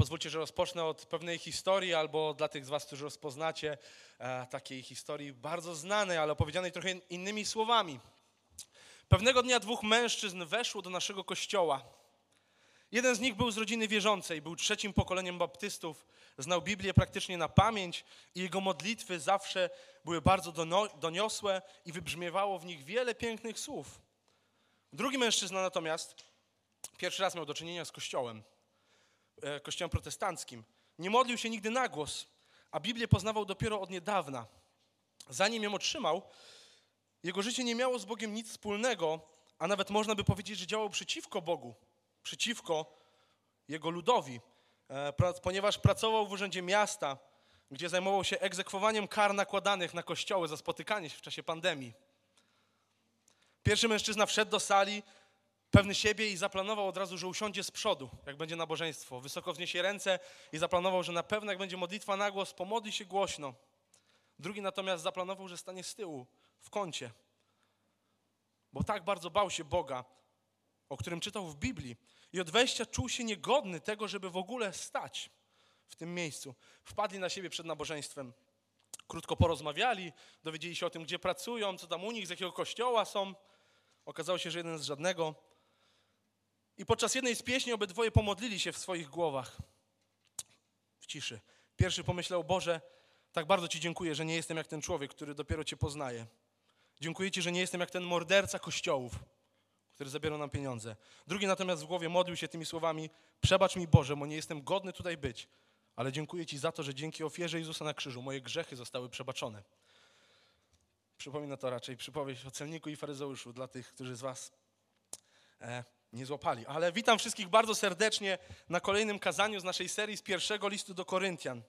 Pozwólcie, że rozpocznę od pewnej historii, albo dla tych z Was, którzy rozpoznacie e, takiej historii bardzo znanej, ale opowiedzianej trochę innymi słowami. Pewnego dnia dwóch mężczyzn weszło do naszego kościoła. Jeden z nich był z rodziny wierzącej, był trzecim pokoleniem baptystów, znał Biblię praktycznie na pamięć i jego modlitwy zawsze były bardzo doniosłe i wybrzmiewało w nich wiele pięknych słów. Drugi mężczyzna natomiast pierwszy raz miał do czynienia z kościołem, kościołem protestanckim. Nie modlił się nigdy na głos, a Biblię poznawał dopiero od niedawna. Zanim ją otrzymał, jego życie nie miało z Bogiem nic wspólnego, a nawet można by powiedzieć, że działał przeciwko Bogu, przeciwko jego ludowi, e, ponieważ pracował w urzędzie miasta, gdzie zajmował się egzekwowaniem kar nakładanych na kościoły za spotykanie się w czasie pandemii. Pierwszy mężczyzna wszedł do sali, pewny siebie i zaplanował od razu, że usiądzie z przodu, jak będzie nabożeństwo. Wysoko wzniesie ręce i zaplanował, że na pewno jak będzie modlitwa na głos, pomodli się głośno. Drugi natomiast zaplanował, że stanie z tyłu, w kącie. Bo tak bardzo bał się Boga, o którym czytał w Biblii. I od wejścia czuł się niegodny tego, żeby w ogóle stać w tym miejscu. Wpadli na siebie przed nabożeństwem. Krótko porozmawiali, dowiedzieli się o tym, gdzie pracują, co tam u nich, z jakiego kościoła są. Okazało się, że jeden z żadnego. I podczas jednej z pieśni obydwoje pomodlili się w swoich głowach. W ciszy. Pierwszy pomyślał, Boże, tak bardzo Ci dziękuję, że nie jestem jak ten człowiek, który dopiero Cię poznaje. Dziękuję Ci, że nie jestem jak ten morderca kościołów, który zabierał nam pieniądze. Drugi natomiast w głowie modlił się tymi słowami: Przebacz mi Boże, bo nie jestem godny tutaj być, ale dziękuję Ci za to, że dzięki ofierze Jezusa na krzyżu moje grzechy zostały przebaczone. Przypomina to raczej przypowieść o celniku i faryzeuszu dla tych, którzy z Was e, nie złapali. Ale witam wszystkich bardzo serdecznie na kolejnym kazaniu z naszej serii z pierwszego listu do Koryntian.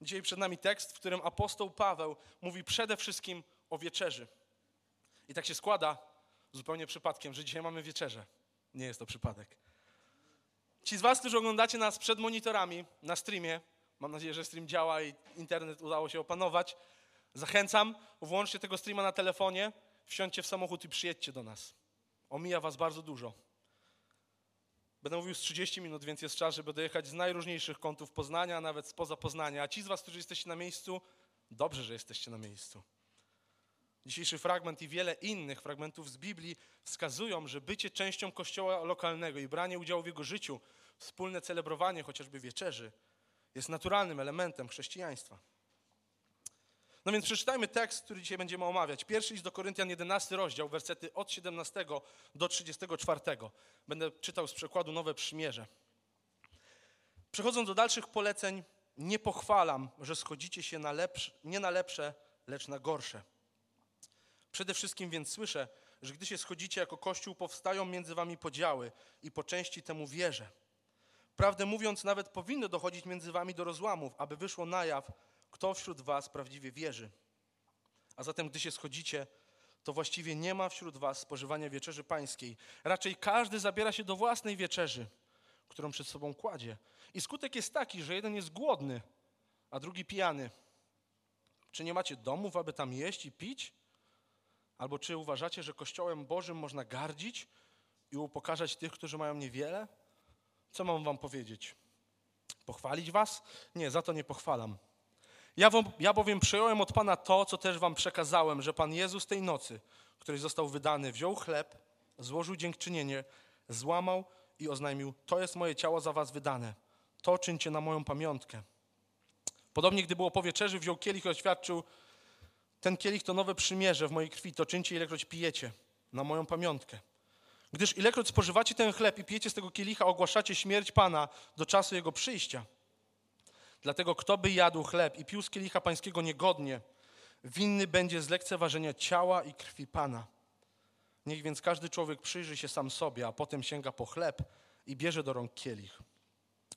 Dzisiaj przed nami tekst, w którym apostoł Paweł mówi przede wszystkim o wieczerzy. I tak się składa, zupełnie przypadkiem, że dzisiaj mamy wieczerzę. Nie jest to przypadek. Ci z Was, którzy oglądacie nas przed monitorami na streamie, mam nadzieję, że stream działa i internet udało się opanować, zachęcam, włączcie tego streama na telefonie, wsiądźcie w samochód i przyjedźcie do nas. Omija Was bardzo dużo. Będę mówił z 30 minut, więc jest czas, żeby dojechać z najróżniejszych kątów Poznania, nawet spoza Poznania. A ci z Was, którzy jesteście na miejscu, dobrze, że jesteście na miejscu. Dzisiejszy fragment i wiele innych fragmentów z Biblii wskazują, że bycie częścią kościoła lokalnego i branie udziału w jego życiu, wspólne celebrowanie chociażby wieczerzy, jest naturalnym elementem chrześcijaństwa. No więc przeczytajmy tekst, który dzisiaj będziemy omawiać. Pierwszy list do Koryntian, 11 rozdział, wersety od 17 do 34. Będę czytał z przekładu Nowe Przymierze. Przechodząc do dalszych poleceń, nie pochwalam, że schodzicie się na lepsze, nie na lepsze, lecz na gorsze. Przede wszystkim więc słyszę, że gdy się schodzicie jako Kościół, powstają między wami podziały i po części temu wierzę. Prawdę mówiąc, nawet powinno dochodzić między wami do rozłamów, aby wyszło na jaw, kto wśród was prawdziwie wierzy. A zatem, gdy się schodzicie, to właściwie nie ma wśród was spożywania wieczerzy pańskiej. Raczej każdy zabiera się do własnej wieczerzy, którą przed sobą kładzie. I skutek jest taki, że jeden jest głodny, a drugi pijany. Czy nie macie domów, aby tam jeść i pić? Albo czy uważacie, że Kościołem Bożym można gardzić i upokarzać tych, którzy mają niewiele? Co mam wam powiedzieć? Pochwalić was? Nie, za to nie pochwalam. Ja, ja bowiem przyjąłem od Pana to, co też wam przekazałem, że Pan Jezus tej nocy, której został wydany, wziął chleb, złożył dziękczynienie, złamał i oznajmił, to jest moje ciało za was wydane. To czyńcie na moją pamiątkę. Podobnie, gdy było po wieczerzy, wziął kielich i oświadczył, ten kielich to nowe przymierze w mojej krwi, to czyńcie ilekroć pijecie, na moją pamiątkę. Gdyż ilekroć spożywacie ten chleb i pijecie z tego kielicha, ogłaszacie śmierć Pana do czasu Jego przyjścia. Dlatego kto by jadł chleb i pił z kielicha pańskiego niegodnie, winny będzie z lekceważenia ciała i krwi Pana. Niech więc każdy człowiek przyjrzy się sam sobie, a potem sięga po chleb i bierze do rąk kielich.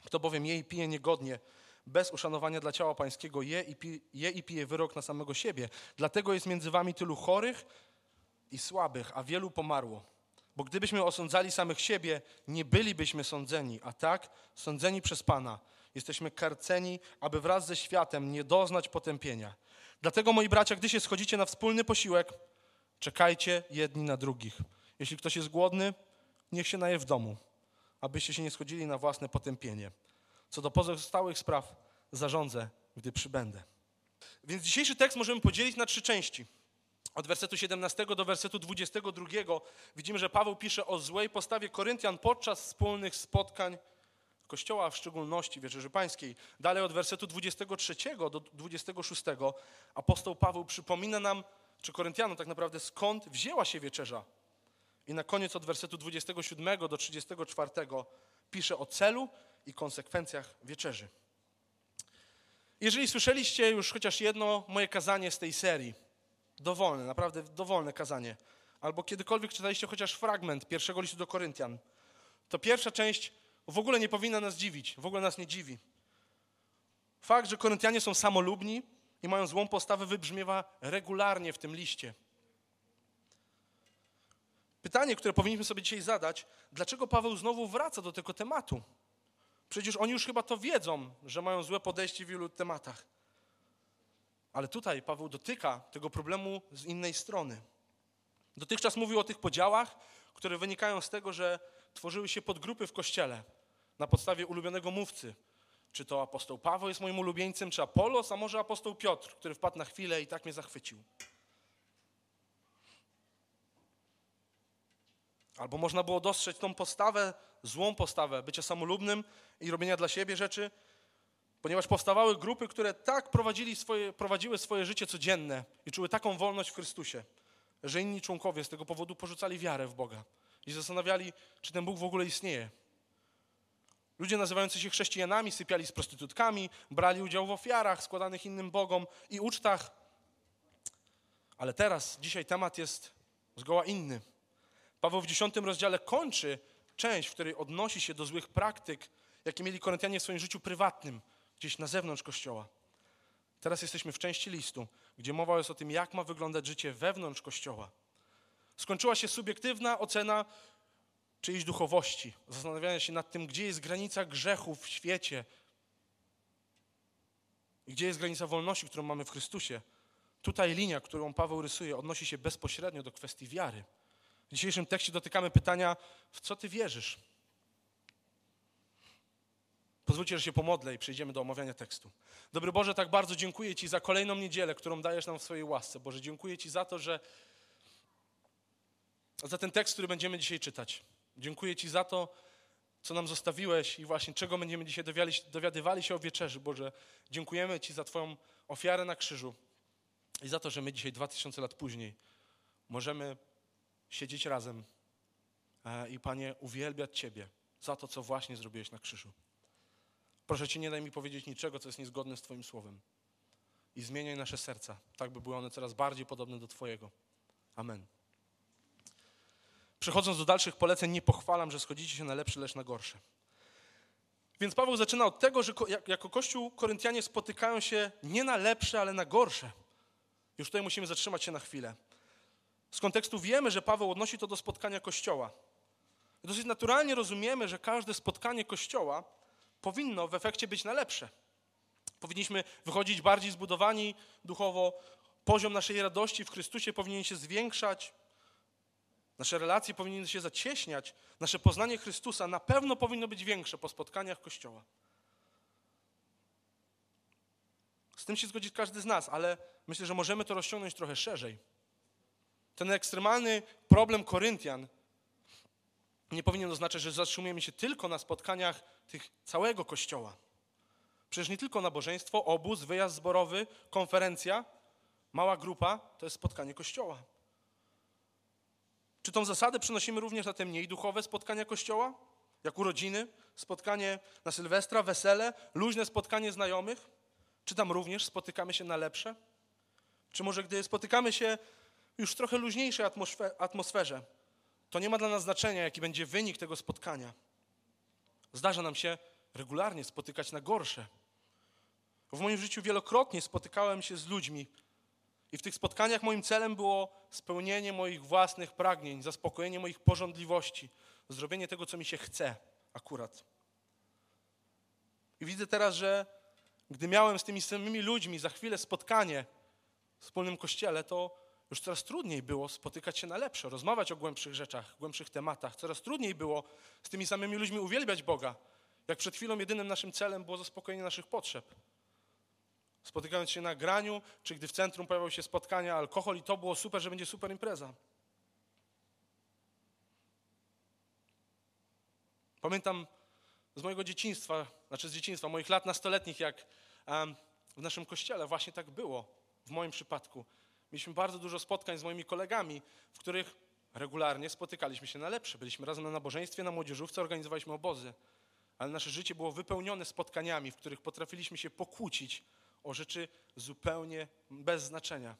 Kto bowiem je i pije niegodnie, bez uszanowania dla ciała pańskiego je i, je i pije wyrok na samego siebie. Dlatego jest między wami tylu chorych i słabych, a wielu pomarło. Bo gdybyśmy osądzali samych siebie, nie bylibyśmy sądzeni, a tak sądzeni przez Pana. Jesteśmy karceni, aby wraz ze światem nie doznać potępienia. Dlatego, moi bracia, gdy się schodzicie na wspólny posiłek, czekajcie jedni na drugich. Jeśli ktoś jest głodny, niech się naje w domu, abyście się nie schodzili na własne potępienie. Co do pozostałych spraw zarządzę, gdy przybędę. Więc dzisiejszy tekst możemy podzielić na trzy części. Od wersetu 17 do wersetu 22 widzimy, że Paweł pisze o złej postawie Koryntian podczas wspólnych spotkań Kościoła, w szczególności Wieczerzy Pańskiej. Dalej od wersetu 23 do 26 apostoł Paweł przypomina nam, czy Koryntianom tak naprawdę, skąd wzięła się wieczerza. I na koniec od wersetu 27 do 34 pisze o celu i konsekwencjach wieczerzy. Jeżeli słyszeliście już chociaż jedno moje kazanie z tej serii, dowolne, naprawdę dowolne kazanie, albo kiedykolwiek czytaliście chociaż fragment pierwszego listu do Koryntian, to pierwsza część w ogóle nie powinna nas dziwić, w ogóle nas nie dziwi. Fakt, że Koryntianie są samolubni i mają złą postawę, wybrzmiewa regularnie w tym liście. Pytanie, które powinniśmy sobie dzisiaj zadać, dlaczego Paweł znowu wraca do tego tematu? Przecież oni już chyba to wiedzą, że mają złe podejście w wielu tematach. Ale tutaj Paweł dotyka tego problemu z innej strony. Dotychczas mówił o tych podziałach, które wynikają z tego, że tworzyły się podgrupy w kościele na podstawie ulubionego mówcy. Czy to apostoł Paweł jest moim ulubieńcem, czy Apolos, a może apostoł Piotr, który wpadł na chwilę i tak mnie zachwycił. Albo można było dostrzec tą postawę, złą postawę bycia samolubnym i robienia dla siebie rzeczy, ponieważ powstawały grupy, które tak swoje, prowadziły swoje życie codzienne i czuły taką wolność w Chrystusie, że inni członkowie z tego powodu porzucali wiarę w Boga i zastanawiali, czy ten Bóg w ogóle istnieje. Ludzie nazywający się chrześcijanami sypiali z prostytutkami, brali udział w ofiarach składanych innym Bogom i ucztach. Ale teraz, dzisiaj temat jest zgoła inny. Paweł w dziesiątym rozdziale kończy część, w której odnosi się do złych praktyk, jakie mieli Koryntianie w swoim życiu prywatnym, gdzieś na zewnątrz Kościoła. Teraz jesteśmy w części listu, gdzie mowa jest o tym, jak ma wyglądać życie wewnątrz Kościoła. Skończyła się subiektywna ocena czyjejś duchowości, zastanawiania się nad tym, gdzie jest granica grzechu w świecie i gdzie jest granica wolności, którą mamy w Chrystusie. Tutaj linia, którą Paweł rysuje, odnosi się bezpośrednio do kwestii wiary. W dzisiejszym tekście dotykamy pytania, w co ty wierzysz? Pozwólcie, że się pomodlę i przejdziemy do omawiania tekstu. Dobry Boże, tak bardzo dziękuję Ci za kolejną niedzielę, którą dajesz nam w swojej łasce. Boże, dziękuję Ci za to, że za ten tekst, który będziemy dzisiaj czytać. Dziękuję Ci za to, co nam zostawiłeś i właśnie czego będziemy dzisiaj dowiadywali się o wieczerzy. Boże, dziękujemy Ci za Twoją ofiarę na krzyżu i za to, że my dzisiaj, dwa tysiące lat później, możemy siedzieć razem e, i Panie, uwielbiać Ciebie za to, co właśnie zrobiłeś na krzyżu. Proszę Cię, nie daj mi powiedzieć niczego, co jest niezgodne z Twoim słowem. I zmieniaj nasze serca, tak by były one coraz bardziej podobne do Twojego. Amen. Przechodząc do dalszych poleceń, nie pochwalam, że schodzicie się na lepsze, lecz na gorsze. Więc Paweł zaczyna od tego, że jako Kościół Koryntianie spotykają się nie na lepsze, ale na gorsze. Już tutaj musimy zatrzymać się na chwilę. Z kontekstu wiemy, że Paweł odnosi to do spotkania Kościoła. Dosyć naturalnie rozumiemy, że każde spotkanie Kościoła powinno w efekcie być na lepsze. Powinniśmy wychodzić bardziej zbudowani duchowo, poziom naszej radości w Chrystusie powinien się zwiększać, nasze relacje powinny się zacieśniać, nasze poznanie Chrystusa na pewno powinno być większe po spotkaniach Kościoła. Z tym się zgodzi każdy z nas, ale myślę, że możemy to rozciągnąć trochę szerzej. Ten ekstremalny problem Koryntian nie powinien oznaczać, że zatrzymujemy się tylko na spotkaniach tych całego Kościoła. Przecież nie tylko nabożeństwo, obóz, wyjazd zborowy, konferencja, mała grupa to jest spotkanie Kościoła. Czy tą zasadę przenosimy również na te mniej duchowe spotkania Kościoła? Jak urodziny, spotkanie na Sylwestra, wesele, luźne spotkanie znajomych? Czy tam również spotykamy się na lepsze? Czy może gdy spotykamy się już w trochę luźniejszej atmosferze, to nie ma dla nas znaczenia, jaki będzie wynik tego spotkania. Zdarza nam się regularnie spotykać na gorsze. W moim życiu wielokrotnie spotykałem się z ludźmi i w tych spotkaniach moim celem było spełnienie moich własnych pragnień, zaspokojenie moich porządliwości, zrobienie tego, co mi się chce akurat. I widzę teraz, że gdy miałem z tymi samymi ludźmi za chwilę spotkanie w wspólnym kościele, to już coraz trudniej było spotykać się na lepsze, rozmawiać o głębszych rzeczach, głębszych tematach. Coraz trudniej było z tymi samymi ludźmi uwielbiać Boga Jak przed chwilą jedynym naszym celem było zaspokojenie naszych potrzeb. Spotykając się na graniu, czy gdy w centrum pojawiały się spotkania, alkohol i to było super, że będzie super impreza. Pamiętam z mojego dzieciństwa, znaczy z dzieciństwa, moich lat nastoletnich, jak w naszym kościele właśnie tak było, w moim przypadku. Mieliśmy bardzo dużo spotkań z moimi kolegami, w których regularnie spotykaliśmy się na lepsze. Byliśmy razem na nabożeństwie, na młodzieżówce, organizowaliśmy obozy. Ale nasze życie było wypełnione spotkaniami, w których potrafiliśmy się pokłócić o rzeczy zupełnie bez znaczenia.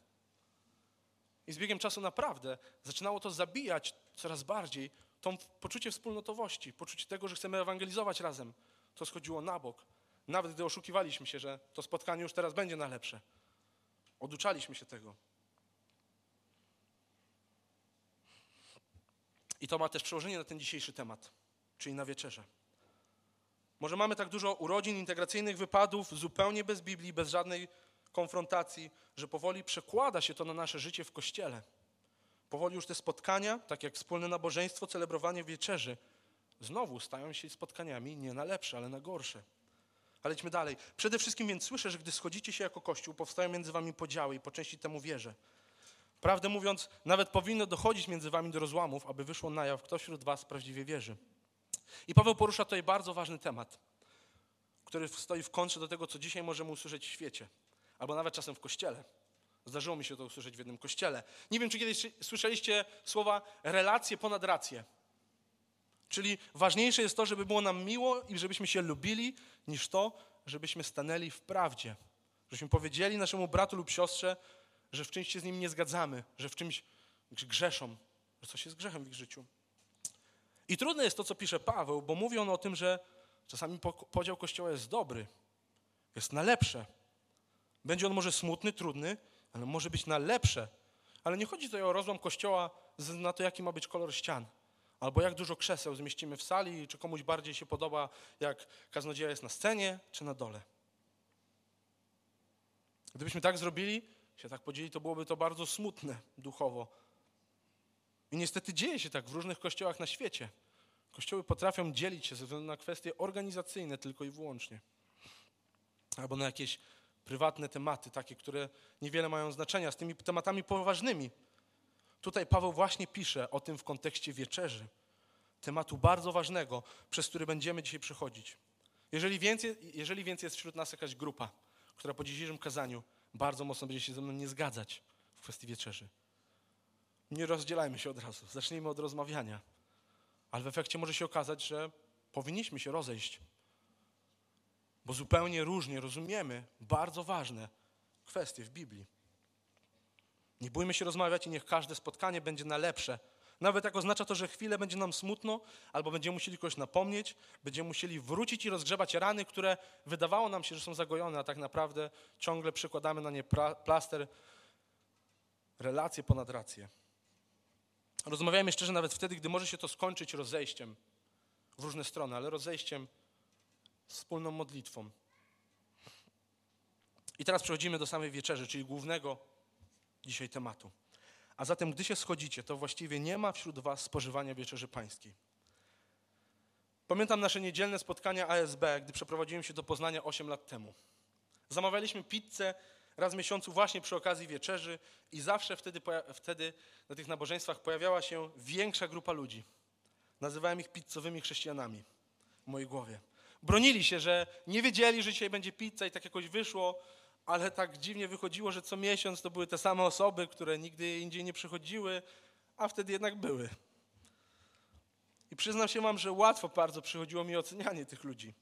I z biegiem czasu naprawdę zaczynało to zabijać coraz bardziej to poczucie wspólnotowości, poczucie tego, że chcemy ewangelizować razem. To schodziło na bok. Nawet gdy oszukiwaliśmy się, że to spotkanie już teraz będzie na lepsze. Oduczaliśmy się tego. I to ma też przełożenie na ten dzisiejszy temat, czyli na wieczerze. Może mamy tak dużo urodzin, integracyjnych wypadów, zupełnie bez Biblii, bez żadnej konfrontacji, że powoli przekłada się to na nasze życie w kościele. Powoli już te spotkania, tak jak wspólne nabożeństwo, celebrowanie wieczerzy, znowu stają się spotkaniami nie na lepsze, ale na gorsze. Ale idźmy dalej. Przede wszystkim więc słyszę, że gdy schodzicie się jako Kościół, powstają między wami podziały i po części temu wierzę. Prawdę mówiąc, nawet powinno dochodzić między wami do rozłamów, aby wyszło na jaw, kto wśród was prawdziwie wierzy. I Paweł porusza tutaj bardzo ważny temat, który stoi w kontrze do tego, co dzisiaj możemy usłyszeć w świecie, albo nawet czasem w kościele. Zdarzyło mi się to usłyszeć w jednym kościele. Nie wiem, czy kiedyś słyszeliście słowa relacje ponad rację. Czyli ważniejsze jest to, żeby było nam miło i żebyśmy się lubili, niż to, żebyśmy stanęli w prawdzie. Żebyśmy powiedzieli naszemu bratu lub siostrze, że w czymś się z nim nie zgadzamy, że w czymś grzeszą, że coś jest grzechem w ich życiu. I trudne jest to, co pisze Paweł, bo mówi on o tym, że czasami podział Kościoła jest dobry, jest na lepsze. Będzie on może smutny, trudny, ale może być na lepsze. Ale nie chodzi tutaj o rozłam Kościoła na to, jaki ma być kolor ścian. Albo jak dużo krzeseł zmieścimy w sali, czy komuś bardziej się podoba, jak kaznodzieja jest na scenie, czy na dole. Gdybyśmy tak zrobili, się tak podzieli, to byłoby to bardzo smutne duchowo. I niestety dzieje się tak w różnych kościołach na świecie. Kościoły potrafią dzielić się ze względu na kwestie organizacyjne tylko i wyłącznie. Albo na jakieś prywatne tematy, takie, które niewiele mają znaczenia, z tymi tematami poważnymi. Tutaj Paweł właśnie pisze o tym w kontekście wieczerzy, tematu bardzo ważnego, przez który będziemy dzisiaj przechodzić. Jeżeli więc, jeżeli więc jest wśród nas jakaś grupa, która po dzisiejszym kazaniu bardzo mocno będzie się ze mną nie zgadzać w kwestii wieczerzy, nie rozdzielajmy się od razu, zacznijmy od rozmawiania. Ale w efekcie może się okazać, że powinniśmy się rozejść, bo zupełnie różnie rozumiemy bardzo ważne kwestie w Biblii. Nie bójmy się rozmawiać i niech każde spotkanie będzie na lepsze. Nawet jak oznacza to, że chwilę będzie nam smutno, albo będziemy musieli kogoś napomnieć, będziemy musieli wrócić i rozgrzebać rany, które wydawało nam się, że są zagojone, a tak naprawdę ciągle przykładamy na nie plaster, relacje ponad racje. Rozmawiajmy szczerze nawet wtedy, gdy może się to skończyć rozejściem w różne strony, ale rozejściem wspólną modlitwą. I teraz przechodzimy do samej wieczerzy, czyli głównego dzisiaj tematu. A zatem, gdy się schodzicie, to właściwie nie ma wśród Was spożywania wieczerzy pańskiej. Pamiętam nasze niedzielne spotkania ASB, gdy przeprowadziłem się do Poznania 8 lat temu. Zamawialiśmy pizzę raz w miesiącu właśnie przy okazji wieczerzy i zawsze wtedy, wtedy na tych nabożeństwach pojawiała się większa grupa ludzi. Nazywałem ich pizzowymi chrześcijanami w mojej głowie. Bronili się, że nie wiedzieli, że dzisiaj będzie pizza i tak jakoś wyszło, ale tak dziwnie wychodziło, że co miesiąc to były te same osoby, które nigdy indziej nie przychodziły, a wtedy jednak były. I przyznam się wam, że łatwo bardzo przychodziło mi ocenianie tych ludzi.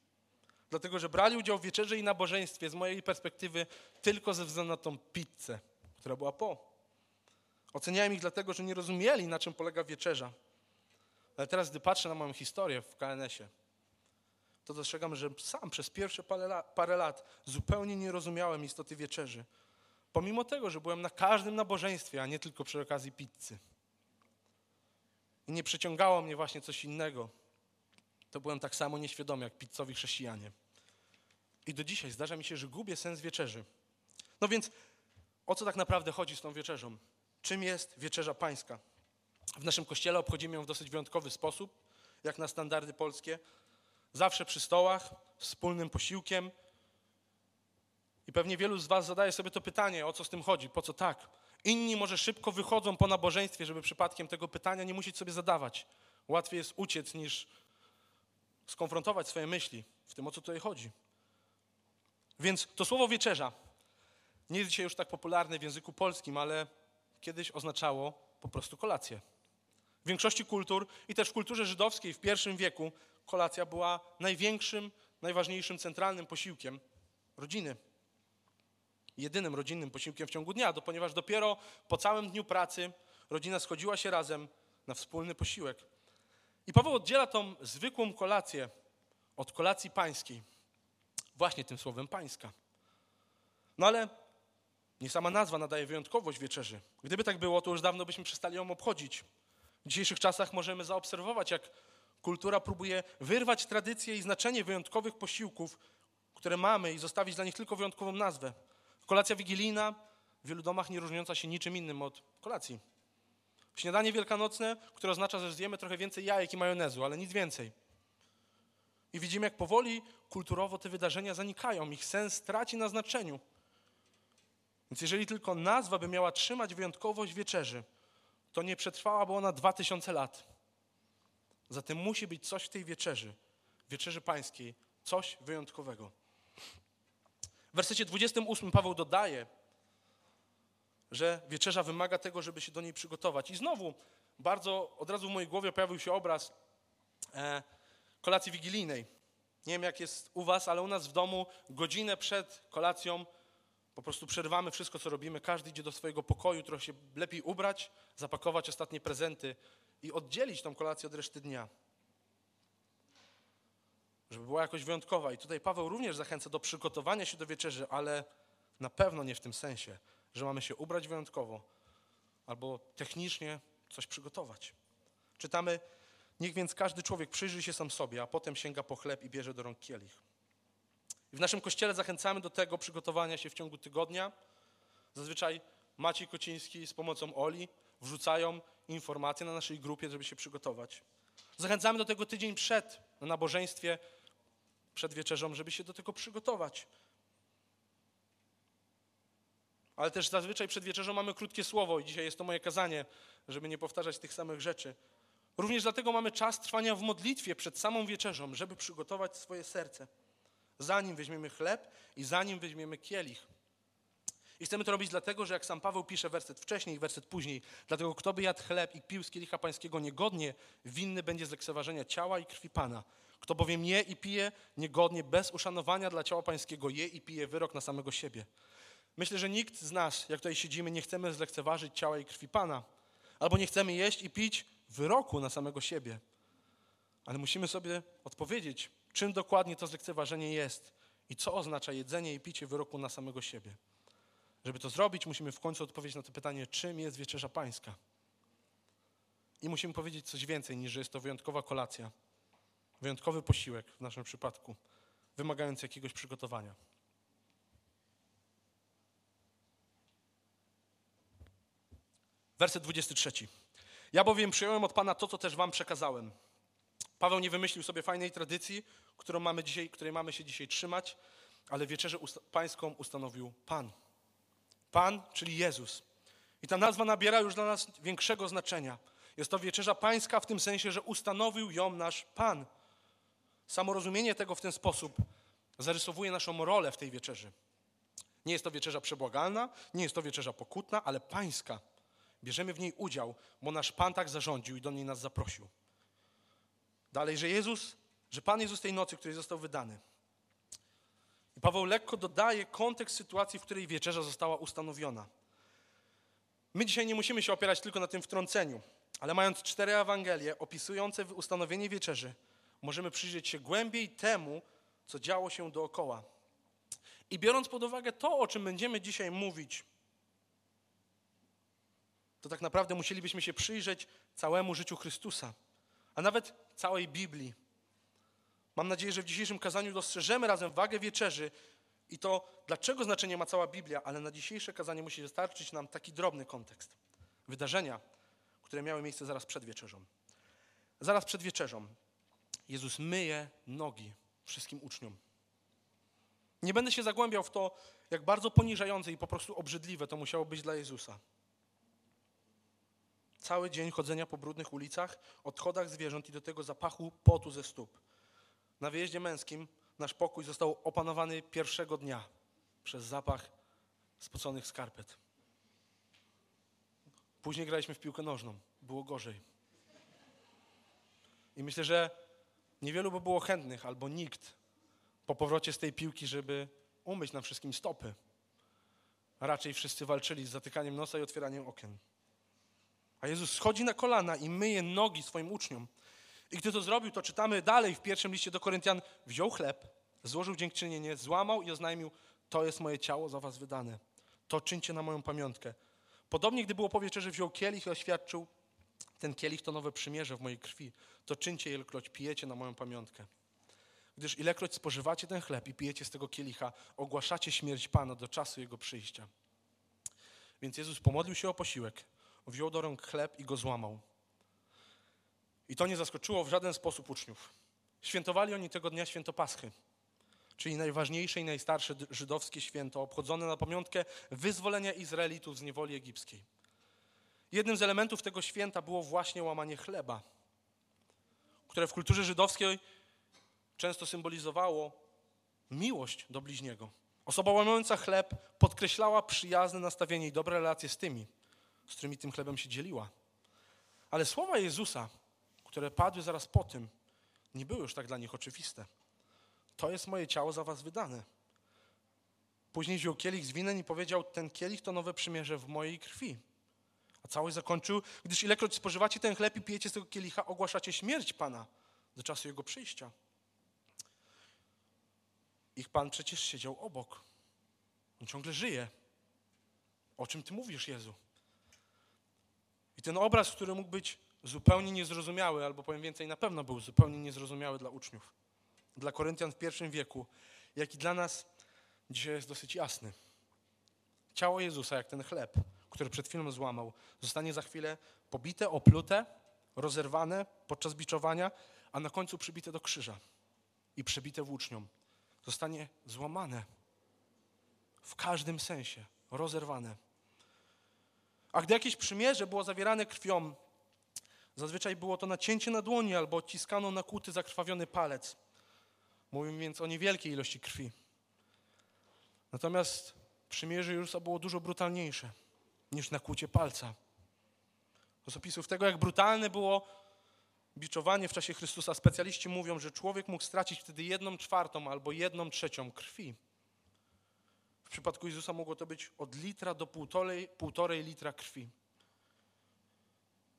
Dlatego, że brali udział w wieczerze i nabożeństwie z mojej perspektywy tylko ze względu na tą pizzę, która była po. Oceniałem ich dlatego, że nie rozumieli, na czym polega wieczerza. Ale teraz, gdy patrzę na moją historię w KNS-ie, to dostrzegam, że sam przez pierwsze parę lat, parę lat zupełnie nie rozumiałem istoty wieczerzy. Pomimo tego, że byłem na każdym nabożeństwie, a nie tylko przy okazji pizzy. I nie przyciągało mnie właśnie coś innego. To byłem tak samo nieświadomy jak pizzowi chrześcijanie. I do dzisiaj zdarza mi się, że gubię sens wieczerzy. No więc o co tak naprawdę chodzi z tą wieczerzą? Czym jest wieczerza pańska? W naszym kościele obchodzimy ją w dosyć wyjątkowy sposób, jak na standardy polskie. zawsze przy stołach, wspólnym posiłkiem. I pewnie wielu z Was zadaje sobie to pytanie, o co z tym chodzi, po co tak? Inni może szybko wychodzą po nabożeństwie, żeby przypadkiem tego pytania nie musieć sobie zadawać. Łatwiej jest uciec niż skonfrontować swoje myśli w tym, o co tutaj chodzi. Więc to słowo wieczerza nie jest dzisiaj już tak popularne w języku polskim, ale kiedyś oznaczało po prostu kolację. W większości kultur i też w kulturze żydowskiej w pierwszym wieku kolacja była największym, najważniejszym, centralnym posiłkiem rodziny. Jedynym rodzinnym posiłkiem w ciągu dnia, ponieważ dopiero po całym dniu pracy rodzina schodziła się razem na wspólny posiłek. I Paweł oddziela tą zwykłą kolację od kolacji pańskiej. Właśnie tym słowem pańska. No ale nie sama nazwa nadaje wyjątkowość wieczerzy. Gdyby tak było, to już dawno byśmy przestali ją obchodzić. W dzisiejszych czasach możemy zaobserwować, jak kultura próbuje wyrwać tradycję i znaczenie wyjątkowych posiłków, które mamy i zostawić dla nich tylko wyjątkową nazwę. Kolacja wigilijna w wielu domach nie różniąca się niczym innym od kolacji. Śniadanie wielkanocne, które oznacza, że zjemy trochę więcej jajek i majonezu, ale nic więcej. I widzimy, jak powoli kulturowo te wydarzenia zanikają, ich sens traci na znaczeniu. Więc jeżeli tylko nazwa by miała trzymać wyjątkowość wieczerzy, to nie przetrwałaby ona dwa tysiące lat. Zatem musi być coś w tej wieczerzy, wieczerzy pańskiej, coś wyjątkowego. W wersecie 28 Paweł dodaje, że wieczerza wymaga tego, żeby się do niej przygotować. I znowu, bardzo od razu w mojej głowie pojawił się obraz e, kolacji wigilijnej. Nie wiem, jak jest u Was, ale u nas w domu godzinę przed kolacją po prostu przerywamy wszystko, co robimy. Każdy idzie do swojego pokoju, trochę się lepiej ubrać, zapakować ostatnie prezenty i oddzielić tą kolację od reszty dnia. Żeby była jakoś wyjątkowa. I tutaj Paweł również zachęca do przygotowania się do wieczerzy, ale na pewno nie w tym sensie, że mamy się ubrać wyjątkowo albo technicznie coś przygotować. Czytamy, niech więc każdy człowiek przyjrzy się sam sobie, a potem sięga po chleb i bierze do rąk kielich. W naszym kościele zachęcamy do tego przygotowania się w ciągu tygodnia. Zazwyczaj Maciej Kociński z pomocą Oli wrzucają informacje na naszej grupie, żeby się przygotować. Zachęcamy do tego tydzień przed na nabożeństwie, przed wieczerzą, żeby się do tego przygotować. Ale też zazwyczaj przed wieczerzą mamy krótkie słowo i dzisiaj jest to moje kazanie, żeby nie powtarzać tych samych rzeczy. Również dlatego mamy czas trwania w modlitwie przed samą wieczerzą, żeby przygotować swoje serce zanim weźmiemy chleb i zanim weźmiemy kielich. I chcemy to robić dlatego, że jak sam Paweł pisze werset wcześniej i werset później, dlatego kto by jadł chleb i pił z kielicha pańskiego niegodnie, winny będzie z lekceważenia ciała i krwi Pana. Kto bowiem je i pije niegodnie, bez uszanowania dla ciała pańskiego, je i pije wyrok na samego siebie. Myślę, że nikt z nas, jak tutaj siedzimy, nie chcemy zlekceważyć ciała i krwi Pana. Albo nie chcemy jeść i pić wyroku na samego siebie. Ale musimy sobie odpowiedzieć, czym dokładnie to zlekceważenie jest i co oznacza jedzenie i picie wyroku na samego siebie. Żeby to zrobić, musimy w końcu odpowiedzieć na to pytanie, czym jest wieczerza pańska. I musimy powiedzieć coś więcej niż, że jest to wyjątkowa kolacja, wyjątkowy posiłek w naszym przypadku, wymagający jakiegoś przygotowania. Werset 23. Ja bowiem przyjąłem od Pana to, co też wam przekazałem – Paweł nie wymyślił sobie fajnej tradycji, którą mamy dzisiaj, której mamy się dzisiaj trzymać, ale wieczerzę pańską ustanowił Pan. Pan, czyli Jezus. I ta nazwa nabiera już dla nas większego znaczenia. Jest to wieczerza pańska w tym sensie, że ustanowił ją nasz Pan. Samo rozumienie tego w ten sposób zarysowuje naszą rolę w tej wieczerzy. Nie jest to wieczerza przebłagalna, nie jest to wieczerza pokutna, ale pańska. Bierzemy w niej udział, bo nasz Pan tak zarządził i do niej nas zaprosił. Dalej, że Jezus, że Pan Jezus tej nocy, której został wydany. I Paweł lekko dodaje kontekst sytuacji, w której wieczerza została ustanowiona. My dzisiaj nie musimy się opierać tylko na tym wtrąceniu, ale mając cztery Ewangelie opisujące ustanowienie wieczerzy, możemy przyjrzeć się głębiej temu, co działo się dookoła. I biorąc pod uwagę to, o czym będziemy dzisiaj mówić, to tak naprawdę musielibyśmy się przyjrzeć całemu życiu Chrystusa a nawet całej Biblii. Mam nadzieję, że w dzisiejszym kazaniu dostrzeżemy razem wagę wieczerzy i to, dlaczego znaczenie ma cała Biblia, ale na dzisiejsze kazanie musi wystarczyć nam taki drobny kontekst. Wydarzenia, które miały miejsce zaraz przed wieczerzą. Zaraz przed wieczerzą. Jezus myje nogi wszystkim uczniom. Nie będę się zagłębiał w to, jak bardzo poniżające i po prostu obrzydliwe to musiało być dla Jezusa. Cały dzień chodzenia po brudnych ulicach, odchodach zwierząt i do tego zapachu potu ze stóp. Na wyjeździe męskim nasz pokój został opanowany pierwszego dnia przez zapach spoconych skarpet. Później graliśmy w piłkę nożną. Było gorzej. I myślę, że niewielu by było chętnych, albo nikt po powrocie z tej piłki, żeby umyć nam wszystkim stopy. Raczej wszyscy walczyli z zatykaniem nosa i otwieraniem okien. A Jezus schodzi na kolana i myje nogi swoim uczniom. I gdy to zrobił, to czytamy dalej w pierwszym liście do Koryntian, wziął chleb, złożył dziękczynienie, złamał i oznajmił, to jest moje ciało za was wydane. To czyńcie na moją pamiątkę. Podobnie, gdy było po wieczerzy, wziął kielich i oświadczył, ten kielich to nowe przymierze w mojej krwi. To czyńcie, ilekroć pijecie na moją pamiątkę. Gdyż ilekroć spożywacie ten chleb i pijecie z tego kielicha, ogłaszacie śmierć Pana do czasu Jego przyjścia. Więc Jezus pomodlił się o posiłek, wziął do rąk chleb i go złamał. I to nie zaskoczyło w żaden sposób uczniów. Świętowali oni tego dnia święto Paschy, czyli najważniejsze i najstarsze żydowskie święto, obchodzone na pamiątkę wyzwolenia Izraelitów z niewoli egipskiej. Jednym z elementów tego święta było właśnie łamanie chleba, które w kulturze żydowskiej często symbolizowało miłość do bliźniego. Osoba łamiąca chleb podkreślała przyjazne nastawienie i dobre relacje z tymi, z którymi tym chlebem się dzieliła. Ale słowa Jezusa, które padły zaraz po tym, nie były już tak dla nich oczywiste. To jest moje ciało za was wydane. Później wziął kielich z winem i powiedział, ten kielich to nowe przymierze w mojej krwi. A całość zakończył, gdyż ilekroć spożywacie ten chleb i pijecie z tego kielicha, ogłaszacie śmierć Pana do czasu Jego przyjścia. Ich Pan przecież siedział obok. On ciągle żyje. O czym Ty mówisz, Jezu? Ten obraz, który mógł być zupełnie niezrozumiały, albo powiem więcej, na pewno był zupełnie niezrozumiały dla uczniów, dla Koryntian w pierwszym wieku, jak i dla nas dzisiaj jest dosyć jasny. Ciało Jezusa, jak ten chleb, który przed chwilą złamał, zostanie za chwilę pobite, oplute, rozerwane podczas biczowania, a na końcu przybite do krzyża i przebite włócznią. Zostanie złamane w każdym sensie, rozerwane. A gdy jakieś przymierze było zawierane krwią, zazwyczaj było to nacięcie na dłoni albo odciskano na kuty zakrwawiony palec. Mówimy więc o niewielkiej ilości krwi. Natomiast przymierze Jezusa było dużo brutalniejsze niż nakłucie palca. Z opisów tego, jak brutalne było biczowanie w czasie Chrystusa, specjaliści mówią, że człowiek mógł stracić wtedy jedną czwartą albo jedną trzecią krwi. W przypadku Jezusa mogło to być od litra do półtorej, półtorej litra krwi.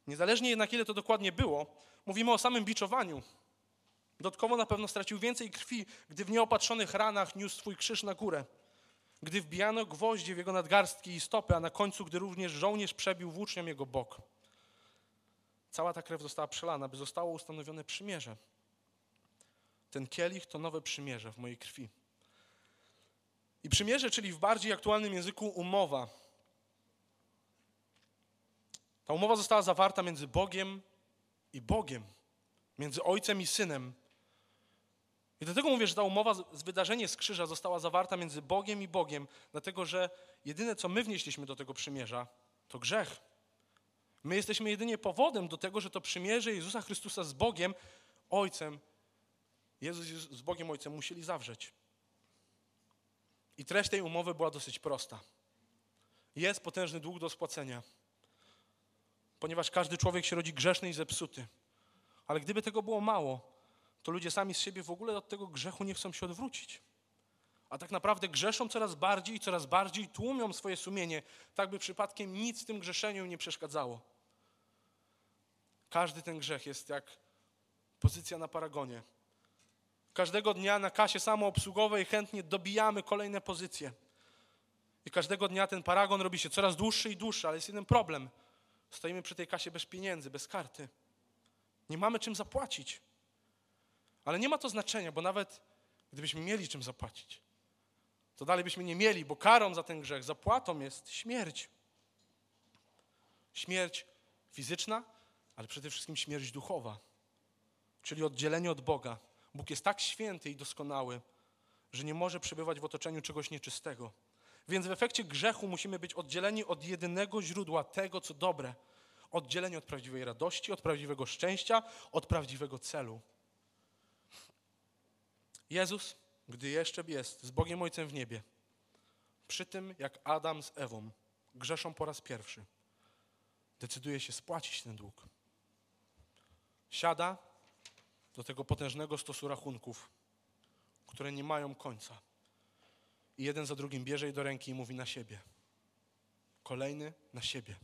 Niezależnie jednak ile to dokładnie było, mówimy o samym biczowaniu. Dodatkowo na pewno stracił więcej krwi, gdy w nieopatrzonych ranach niósł swój krzyż na górę gdy wbijano gwoździe w jego nadgarstki i stopy, a na końcu, gdy również żołnierz przebił włócznią jego bok. Cała ta krew została przelana, by zostało ustanowione przymierze. Ten kielich to nowe przymierze w mojej krwi. I przymierze, czyli w bardziej aktualnym języku umowa. Ta umowa została zawarta między Bogiem i Bogiem, między Ojcem i Synem. I dlatego mówię, że ta umowa, z wydarzenie z krzyża została zawarta między Bogiem i Bogiem, dlatego że jedyne, co my wnieśliśmy do tego przymierza, to grzech. My jesteśmy jedynie powodem do tego, że to przymierze Jezusa Chrystusa z Bogiem, Ojcem, Jezus z Bogiem Ojcem musieli zawrzeć. I treść tej umowy była dosyć prosta. Jest potężny dług do spłacenia, ponieważ każdy człowiek się rodzi grzeszny i zepsuty. Ale gdyby tego było mało, to ludzie sami z siebie w ogóle od tego grzechu nie chcą się odwrócić. A tak naprawdę grzeszą coraz bardziej i coraz bardziej tłumią swoje sumienie, tak by przypadkiem nic w tym grzeszeniu nie przeszkadzało. Każdy ten grzech jest jak pozycja na paragonie. Każdego dnia na kasie samoobsługowej chętnie dobijamy kolejne pozycje. I każdego dnia ten paragon robi się coraz dłuższy i dłuższy, ale jest jeden problem. Stoimy przy tej kasie bez pieniędzy, bez karty. Nie mamy czym zapłacić. Ale nie ma to znaczenia, bo nawet gdybyśmy mieli czym zapłacić, to dalej byśmy nie mieli, bo karą za ten grzech, zapłatą jest śmierć. Śmierć fizyczna, ale przede wszystkim śmierć duchowa. czyli oddzielenie od Boga. Bóg jest tak święty i doskonały, że nie może przebywać w otoczeniu czegoś nieczystego. Więc w efekcie grzechu musimy być oddzieleni od jedynego źródła tego, co dobre. Oddzieleni od prawdziwej radości, od prawdziwego szczęścia, od prawdziwego celu. Jezus, gdy jeszcze jest z Bogiem Ojcem w niebie, przy tym jak Adam z Ewą grzeszą po raz pierwszy, decyduje się spłacić ten dług. Siada do tego potężnego stosu rachunków, które nie mają końca. I jeden za drugim bierze je do ręki i mówi na siebie. Kolejny na siebie.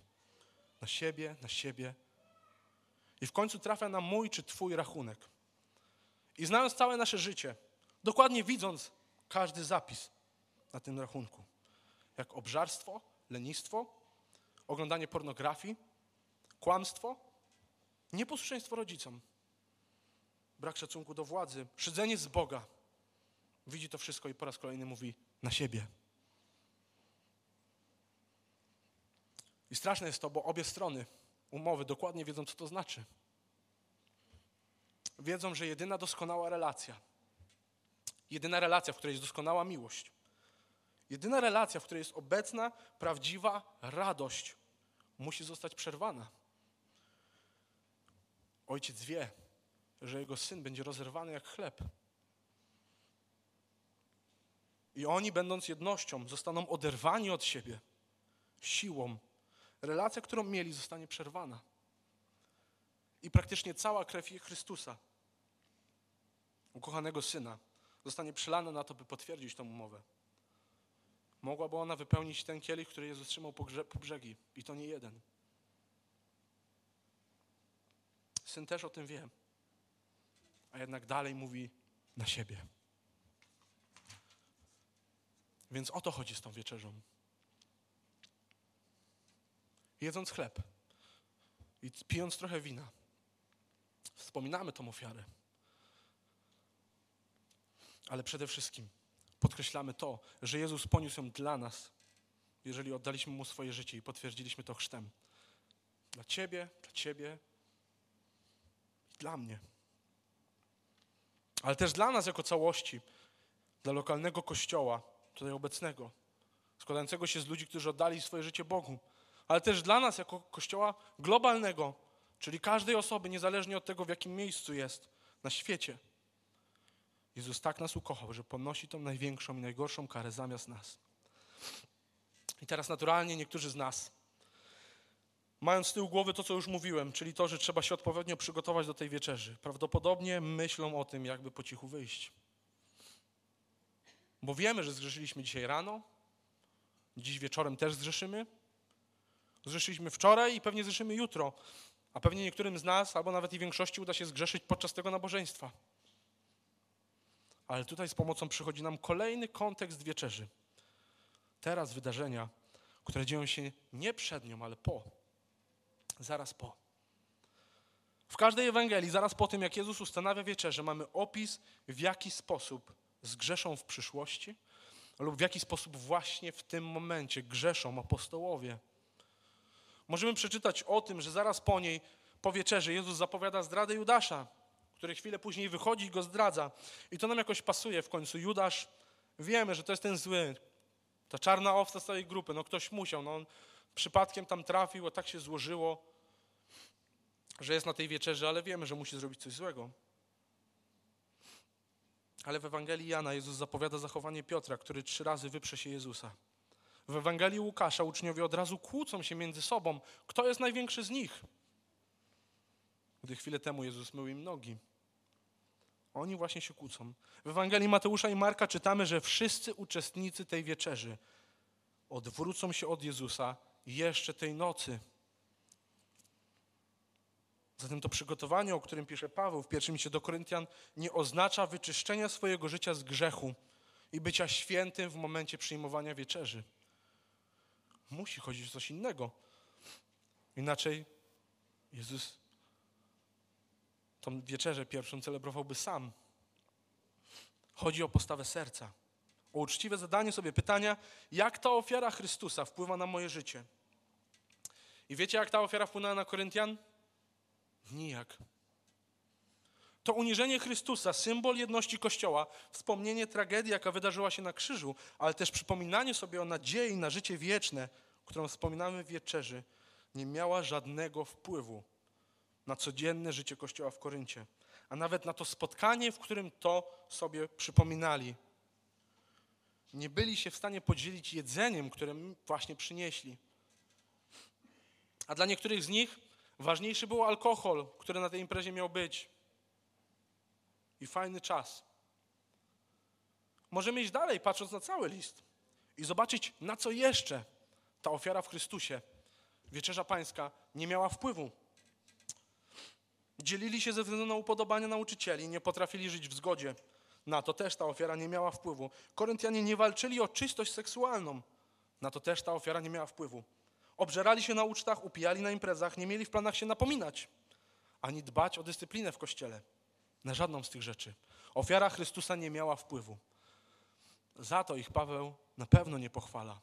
Na siebie, na siebie. I w końcu trafia na mój czy Twój rachunek. I znając całe nasze życie, dokładnie widząc każdy zapis na tym rachunku, jak obżarstwo, lenistwo, oglądanie pornografii, kłamstwo, nieposłuszeństwo rodzicom, brak szacunku do władzy, szydzenie z Boga. Widzi to wszystko i po raz kolejny mówi na siebie. I straszne jest to, bo obie strony umowy dokładnie wiedzą, co to znaczy. Wiedzą, że jedyna doskonała relacja, jedyna relacja, w której jest doskonała miłość, jedyna relacja, w której jest obecna, prawdziwa radość, musi zostać przerwana. Ojciec wie, że jego syn będzie rozerwany jak chleb. I oni, będąc jednością, zostaną oderwani od siebie siłą. Relacja, którą mieli, zostanie przerwana. I praktycznie cała krew Chrystusa, ukochanego syna, zostanie przelana na to, by potwierdzić tę umowę. Mogłaby ona wypełnić ten kielich, który Jezus trzymał po, po brzegi. I to nie jeden. Syn też o tym wie a jednak dalej mówi na siebie. Więc o to chodzi z tą wieczerzą. Jedząc chleb i pijąc trochę wina, wspominamy tą ofiarę. Ale przede wszystkim podkreślamy to, że Jezus poniósł ją dla nas, jeżeli oddaliśmy Mu swoje życie i potwierdziliśmy to chrztem. Dla Ciebie, dla Ciebie i dla mnie ale też dla nas jako całości, dla lokalnego kościoła, tutaj obecnego, składającego się z ludzi, którzy oddali swoje życie Bogu, ale też dla nas jako kościoła globalnego, czyli każdej osoby, niezależnie od tego, w jakim miejscu jest na świecie. Jezus tak nas ukochał, że ponosi tą największą i najgorszą karę zamiast nas. I teraz naturalnie niektórzy z nas mając z tyłu głowy to, co już mówiłem, czyli to, że trzeba się odpowiednio przygotować do tej wieczerzy, prawdopodobnie myślą o tym, jakby po cichu wyjść. Bo wiemy, że zgrzeszyliśmy dzisiaj rano, dziś wieczorem też zgrzeszymy. Zgrzeszyliśmy wczoraj i pewnie zgrzeszymy jutro, a pewnie niektórym z nas, albo nawet i większości, uda się zgrzeszyć podczas tego nabożeństwa. Ale tutaj z pomocą przychodzi nam kolejny kontekst wieczerzy. Teraz wydarzenia, które dzieją się nie przed nią, ale po zaraz po. W każdej Ewangelii, zaraz po tym, jak Jezus ustanawia wieczerzę, mamy opis, w jaki sposób zgrzeszą w przyszłości lub w jaki sposób właśnie w tym momencie grzeszą apostołowie. Możemy przeczytać o tym, że zaraz po niej, po wieczerzy, Jezus zapowiada zdradę Judasza, który chwilę później wychodzi i go zdradza. I to nam jakoś pasuje w końcu. Judasz, wiemy, że to jest ten zły, ta czarna owca z całej grupy. No ktoś musiał, no on przypadkiem tam trafił, a tak się złożyło że jest na tej wieczerzy, ale wiemy, że musi zrobić coś złego. Ale w Ewangelii Jana Jezus zapowiada zachowanie Piotra, który trzy razy wyprze się Jezusa. W Ewangelii Łukasza uczniowie od razu kłócą się między sobą, kto jest największy z nich. Gdy chwilę temu Jezus mył im nogi. Oni właśnie się kłócą. W Ewangelii Mateusza i Marka czytamy, że wszyscy uczestnicy tej wieczerzy odwrócą się od Jezusa jeszcze tej nocy. Zatem to przygotowanie, o którym pisze Paweł w pierwszym liście do Koryntian, nie oznacza wyczyszczenia swojego życia z grzechu i bycia świętym w momencie przyjmowania wieczerzy. Musi chodzić o coś innego. Inaczej Jezus tą wieczerzę pierwszą celebrowałby sam. Chodzi o postawę serca, uczciwe zadanie sobie pytania, jak ta ofiara Chrystusa wpływa na moje życie. I wiecie, jak ta ofiara wpłynęła na Koryntian? Nijak. To uniżenie Chrystusa, symbol jedności Kościoła, wspomnienie tragedii, jaka wydarzyła się na krzyżu, ale też przypominanie sobie o nadziei na życie wieczne, którą wspominamy w wieczerzy, nie miała żadnego wpływu na codzienne życie Kościoła w Koryncie, a nawet na to spotkanie, w którym to sobie przypominali. Nie byli się w stanie podzielić jedzeniem, które właśnie przynieśli. A dla niektórych z nich ważniejszy był alkohol, który na tej imprezie miał być. I fajny czas. Możemy iść dalej, patrząc na cały list i zobaczyć, na co jeszcze ta ofiara w Chrystusie, wieczerza pańska, nie miała wpływu. Dzielili się ze względu na upodobania nauczycieli, nie potrafili żyć w zgodzie. Na to też ta ofiara nie miała wpływu. Koryntianie nie walczyli o czystość seksualną. Na to też ta ofiara nie miała wpływu. Obżerali się na ucztach, upijali na imprezach, nie mieli w planach się napominać, ani dbać o dyscyplinę w kościele. Na żadną z tych rzeczy. Ofiara Chrystusa nie miała wpływu. Za to ich Paweł na pewno nie pochwala.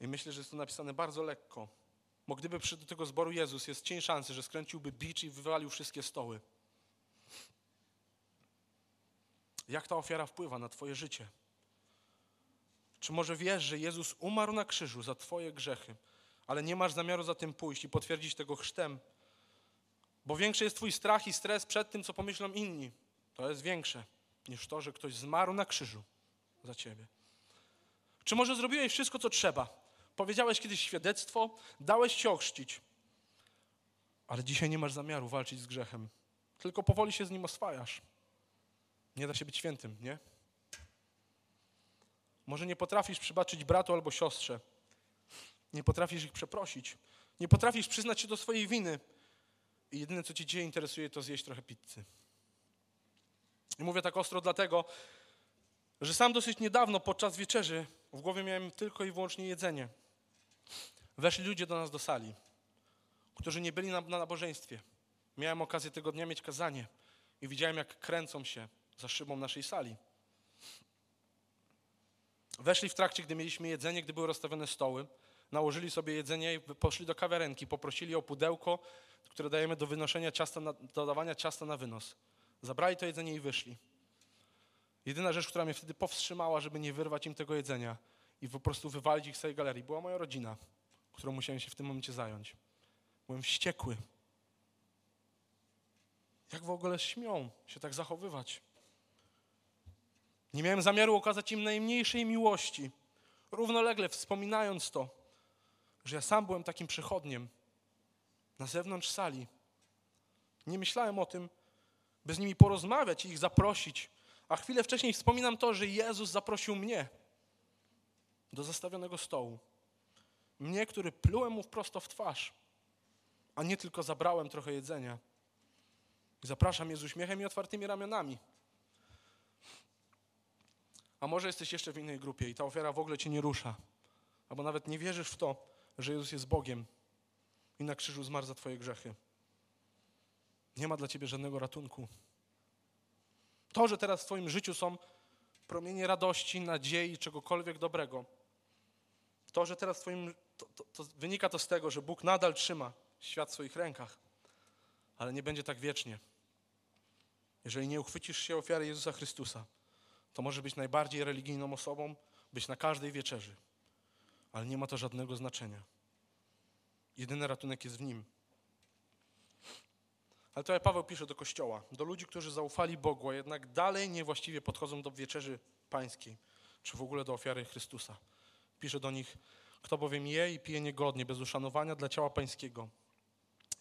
I myślę, że jest to napisane bardzo lekko. Bo gdyby przyszedł do tego zboru Jezus, jest cień szansy, że skręciłby bicz i wywalił wszystkie stoły. Jak ta ofiara wpływa na Twoje życie? Czy może wiesz, że Jezus umarł na krzyżu za Twoje grzechy, ale nie masz zamiaru za tym pójść i potwierdzić tego chrztem? Bo większy jest Twój strach i stres przed tym, co pomyślą inni. To jest większe niż to, że ktoś zmarł na krzyżu za Ciebie. Czy może zrobiłeś wszystko, co trzeba? Powiedziałeś kiedyś świadectwo, dałeś się ochrzcić, ale dzisiaj nie masz zamiaru walczyć z grzechem. Tylko powoli się z nim oswajasz. Nie da się być świętym, nie? Może nie potrafisz przybaczyć bratu albo siostrze. Nie potrafisz ich przeprosić. Nie potrafisz przyznać się do swojej winy. I jedyne, co cię dzisiaj interesuje, to zjeść trochę pizzy. I mówię tak ostro dlatego, że sam dosyć niedawno podczas wieczerzy w głowie miałem tylko i wyłącznie jedzenie. Weszli ludzie do nas do sali, którzy nie byli na, na nabożeństwie. Miałem okazję tego dnia mieć kazanie i widziałem, jak kręcą się za szybą naszej sali. Weszli w trakcie, gdy mieliśmy jedzenie, gdy były rozstawione stoły, nałożyli sobie jedzenie i poszli do kawiarenki, poprosili o pudełko, które dajemy do wynoszenia ciasta, na, do dawania ciasta na wynos. Zabrali to jedzenie i wyszli. Jedyna rzecz, która mnie wtedy powstrzymała, żeby nie wyrwać im tego jedzenia i po prostu wywalić ich z tej galerii, była moja rodzina, którą musiałem się w tym momencie zająć. Byłem wściekły. Jak w ogóle śmią się tak zachowywać? Nie miałem zamiaru okazać im najmniejszej miłości, równolegle wspominając to, że ja sam byłem takim przechodniem na zewnątrz sali. Nie myślałem o tym, by z nimi porozmawiać i ich zaprosić, a chwilę wcześniej wspominam to, że Jezus zaprosił mnie do zastawionego stołu. Mnie, który plułem mu prosto w twarz, a nie tylko zabrałem trochę jedzenia. Zapraszam je z uśmiechem i otwartymi ramionami. A może jesteś jeszcze w innej grupie i ta ofiara w ogóle cię nie rusza, albo nawet nie wierzysz w to, że Jezus jest Bogiem i na krzyżu zmarł za twoje grzechy. Nie ma dla ciebie żadnego ratunku. To, że teraz w twoim życiu są promienie radości, nadziei, czegokolwiek dobrego, to, że teraz w twoim, to, to, to wynika to z tego, że Bóg nadal trzyma świat w swoich rękach, ale nie będzie tak wiecznie. Jeżeli nie uchwycisz się ofiary Jezusa Chrystusa, to może być najbardziej religijną osobą, być na każdej wieczerzy, ale nie ma to żadnego znaczenia. Jedyny ratunek jest w Nim. Ale to jak Paweł pisze do Kościoła, do ludzi, którzy zaufali Bogu, a jednak dalej niewłaściwie podchodzą do wieczerzy pańskiej, czy w ogóle do ofiary Chrystusa. Pisze do nich, kto bowiem je i pije niegodnie, bez uszanowania dla ciała pańskiego,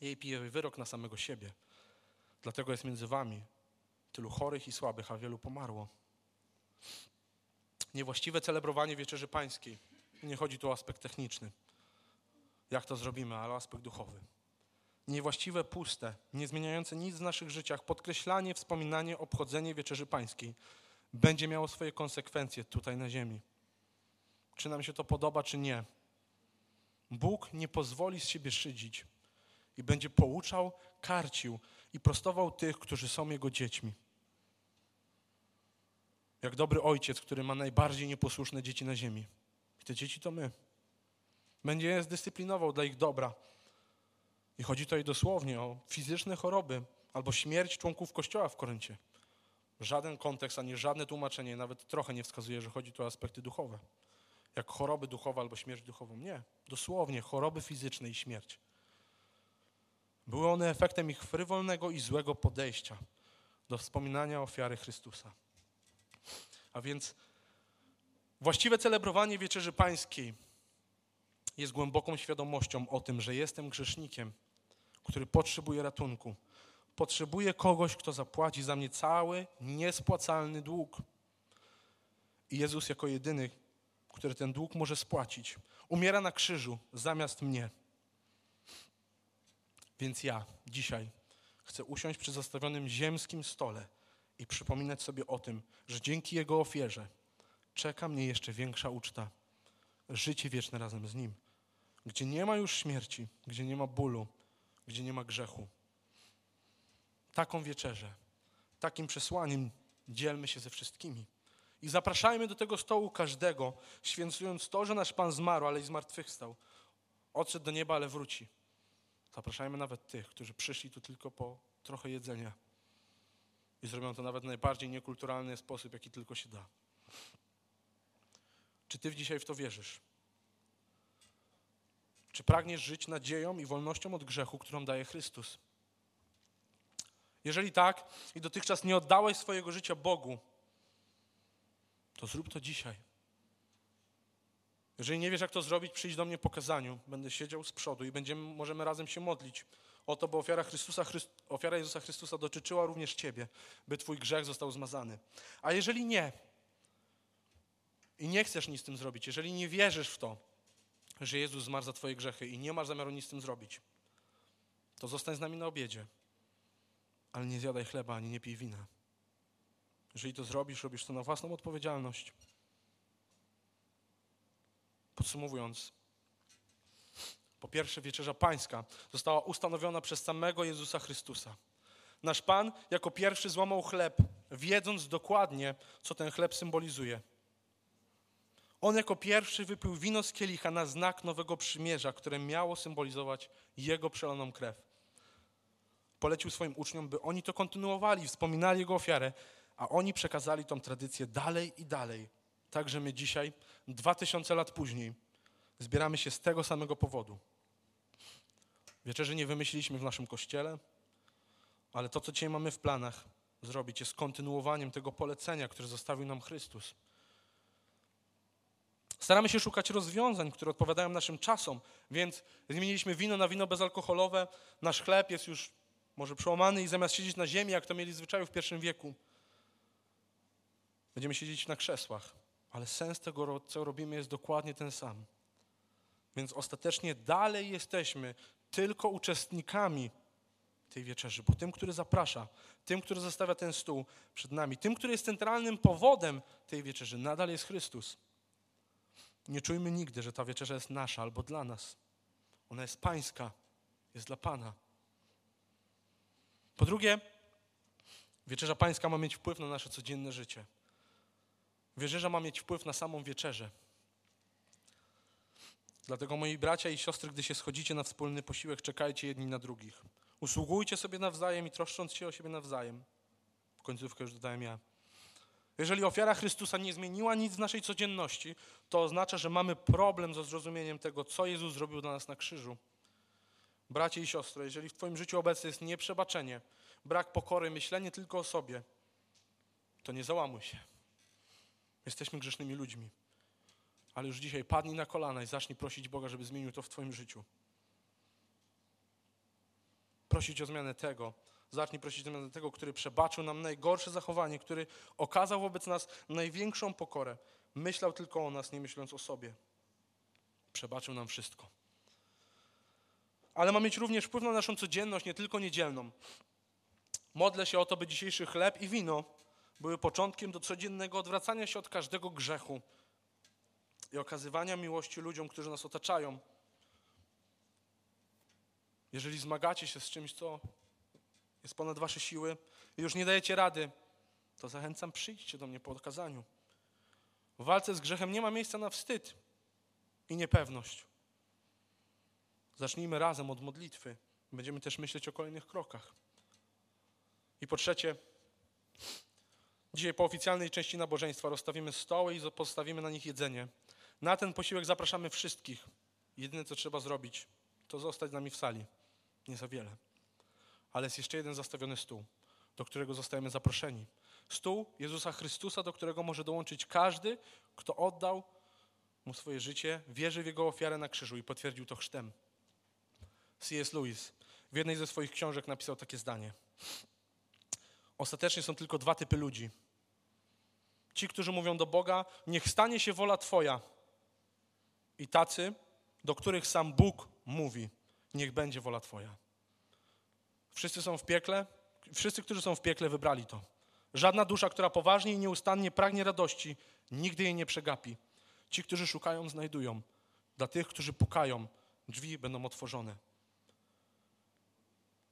je i pije wyrok na samego siebie. Dlatego jest między wami tylu chorych i słabych, a wielu pomarło. Niewłaściwe celebrowanie wieczerzy pańskiej. Nie chodzi tu o aspekt techniczny, jak to zrobimy, ale o aspekt duchowy. Niewłaściwe, puste, nie zmieniające nic w naszych życiach, podkreślanie, wspominanie, obchodzenie wieczerzy pańskiej będzie miało swoje konsekwencje tutaj na ziemi. Czy nam się to podoba, czy nie. Bóg nie pozwoli z siebie szydzić i będzie pouczał, karcił i prostował tych, którzy są Jego dziećmi. Jak dobry ojciec, który ma najbardziej nieposłuszne dzieci na ziemi. I te dzieci to my. Będzie je zdyscyplinował dla ich dobra. I chodzi tutaj dosłownie o fizyczne choroby, albo śmierć członków kościoła w Koryncie. Żaden kontekst, ani żadne tłumaczenie nawet trochę nie wskazuje, że chodzi tu o aspekty duchowe. Jak choroby duchowe albo śmierć duchową. Nie. Dosłownie choroby fizyczne i śmierć. Były one efektem ich frywolnego i złego podejścia do wspominania ofiary Chrystusa. A więc właściwe celebrowanie wieczerzy pańskiej jest głęboką świadomością o tym, że jestem grzesznikiem, który potrzebuje ratunku. Potrzebuję kogoś, kto zapłaci za mnie cały niespłacalny dług. I Jezus jako jedyny, który ten dług może spłacić, umiera na krzyżu zamiast mnie. Więc ja dzisiaj chcę usiąść przy zastawionym ziemskim stole i przypominać sobie o tym, że dzięki Jego ofierze czeka mnie jeszcze większa uczta. Życie wieczne razem z Nim, gdzie nie ma już śmierci, gdzie nie ma bólu, gdzie nie ma grzechu. Taką wieczerzę, takim przesłaniem dzielmy się ze wszystkimi. I zapraszajmy do tego stołu każdego, święcując to, że nasz Pan zmarł, ale i zmartwychwstał. Odszedł do nieba, ale wróci. Zapraszajmy nawet tych, którzy przyszli tu tylko po trochę jedzenia. I zrobią to nawet w najbardziej niekulturalny sposób, jaki tylko się da. Czy ty dzisiaj w to wierzysz? Czy pragniesz żyć nadzieją i wolnością od grzechu, którą daje Chrystus? Jeżeli tak i dotychczas nie oddałeś swojego życia Bogu, to zrób to dzisiaj. Jeżeli nie wiesz, jak to zrobić, przyjdź do mnie po kazaniu. Będę siedział z przodu i będziemy, możemy razem się modlić o to, by ofiara, Chrystusa, Chryst, ofiara Jezusa Chrystusa dotyczyła również Ciebie, by Twój grzech został zmazany. A jeżeli nie i nie chcesz nic z tym zrobić, jeżeli nie wierzysz w to, że Jezus zmarł za Twoje grzechy i nie masz zamiaru nic z tym zrobić, to zostań z nami na obiedzie, ale nie zjadaj chleba ani nie pij wina. Jeżeli to zrobisz, robisz to na własną odpowiedzialność. Podsumowując, po pierwsze, wieczerza pańska została ustanowiona przez samego Jezusa Chrystusa. Nasz Pan jako pierwszy złamał chleb, wiedząc dokładnie, co ten chleb symbolizuje. On jako pierwszy wypił wino z kielicha na znak nowego przymierza, które miało symbolizować Jego przelaną krew. Polecił swoim uczniom, by oni to kontynuowali, wspominali Jego ofiarę, a oni przekazali tą tradycję dalej i dalej. Także my dzisiaj, dwa tysiące lat później, zbieramy się z tego samego powodu. Wieczerzy nie wymyśliliśmy w naszym kościele, ale to, co dzisiaj mamy w planach zrobić, jest kontynuowaniem tego polecenia, które zostawił nam Chrystus. Staramy się szukać rozwiązań, które odpowiadają naszym czasom, więc zmieniliśmy wino na wino bezalkoholowe. Nasz chleb jest już może przełamany i zamiast siedzieć na ziemi, jak to mieli zwyczaju w pierwszym wieku, będziemy siedzieć na krzesłach. Ale sens tego, co robimy, jest dokładnie ten sam. Więc ostatecznie dalej jesteśmy tylko uczestnikami tej wieczerzy, bo tym, który zaprasza, tym, który zostawia ten stół przed nami, tym, który jest centralnym powodem tej wieczerzy, nadal jest Chrystus. Nie czujmy nigdy, że ta wieczerza jest nasza albo dla nas. Ona jest pańska, jest dla Pana. Po drugie, wieczerza pańska ma mieć wpływ na nasze codzienne życie. Wieczerza ma mieć wpływ na samą wieczerzę. Dlatego moi bracia i siostry, gdy się schodzicie na wspólny posiłek, czekajcie jedni na drugich. Usługujcie sobie nawzajem i troszcząc się o siebie nawzajem. W końcówkę już dodałem ja. Jeżeli ofiara Chrystusa nie zmieniła nic w naszej codzienności, to oznacza, że mamy problem ze zrozumieniem tego, co Jezus zrobił dla nas na krzyżu. Bracie i siostry, jeżeli w Twoim życiu obecne jest nieprzebaczenie, brak pokory, myślenie tylko o sobie, to nie załamuj się. Jesteśmy grzesznymi ludźmi. Ale już dzisiaj padnij na kolana i zacznij prosić Boga, żeby zmienił to w Twoim życiu. Prosić o zmianę tego. Zacznij prosić o zmianę tego, który przebaczył nam najgorsze zachowanie, który okazał wobec nas największą pokorę. Myślał tylko o nas, nie myśląc o sobie. Przebaczył nam wszystko. Ale ma mieć również wpływ na naszą codzienność, nie tylko niedzielną. Modlę się o to, by dzisiejszy chleb i wino były początkiem do codziennego odwracania się od każdego grzechu i okazywania miłości ludziom, którzy nas otaczają. Jeżeli zmagacie się z czymś, co jest ponad wasze siły i już nie dajecie rady, to zachęcam, przyjdźcie do mnie po okazaniu. W walce z grzechem nie ma miejsca na wstyd i niepewność. Zacznijmy razem od modlitwy. Będziemy też myśleć o kolejnych krokach. I po trzecie, dzisiaj po oficjalnej części nabożeństwa rozstawimy stoły i postawimy na nich jedzenie. Na ten posiłek zapraszamy wszystkich. Jedyne, co trzeba zrobić, to zostać z nami w sali. Nie za wiele. Ale jest jeszcze jeden zastawiony stół, do którego zostajemy zaproszeni. Stół Jezusa Chrystusa, do którego może dołączyć każdy, kto oddał mu swoje życie, wierzy w Jego ofiarę na krzyżu i potwierdził to chrztem. C.S. Lewis w jednej ze swoich książek napisał takie zdanie. Ostatecznie są tylko dwa typy ludzi. Ci, którzy mówią do Boga, niech stanie się wola Twoja. I tacy, do których sam Bóg mówi, niech będzie wola Twoja. Wszyscy są w piekle, wszyscy, którzy są w piekle, wybrali to. Żadna dusza, która poważnie i nieustannie pragnie radości, nigdy jej nie przegapi. Ci, którzy szukają, znajdują. Dla tych, którzy pukają, drzwi będą otworzone.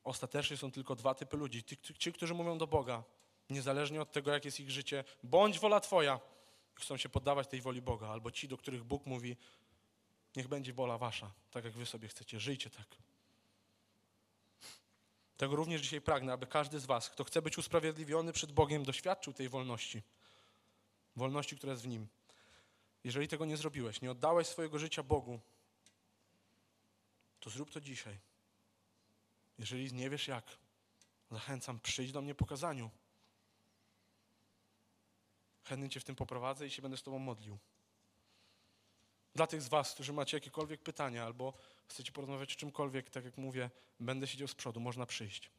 Ostatecznie są tylko dwa typy ludzi. Ci, ci, którzy mówią do Boga, niezależnie od tego, jak jest ich życie, bądź wola Twoja, chcą się poddawać tej woli Boga, albo ci, do których Bóg mówi, niech będzie wola Wasza, tak jak Wy sobie chcecie, żyjcie tak. Tego również dzisiaj pragnę, aby każdy z Was, kto chce być usprawiedliwiony przed Bogiem, doświadczył tej wolności. Wolności, która jest w Nim. Jeżeli tego nie zrobiłeś, nie oddałeś swojego życia Bogu, to zrób to dzisiaj. Jeżeli nie wiesz jak, zachęcam, przyjdź do mnie po kazaniu. Chętnie Cię w tym poprowadzę i się będę z Tobą modlił. Dla tych z Was, którzy macie jakiekolwiek pytania albo chcecie porozmawiać o czymkolwiek, tak jak mówię, będę siedział z przodu, można przyjść.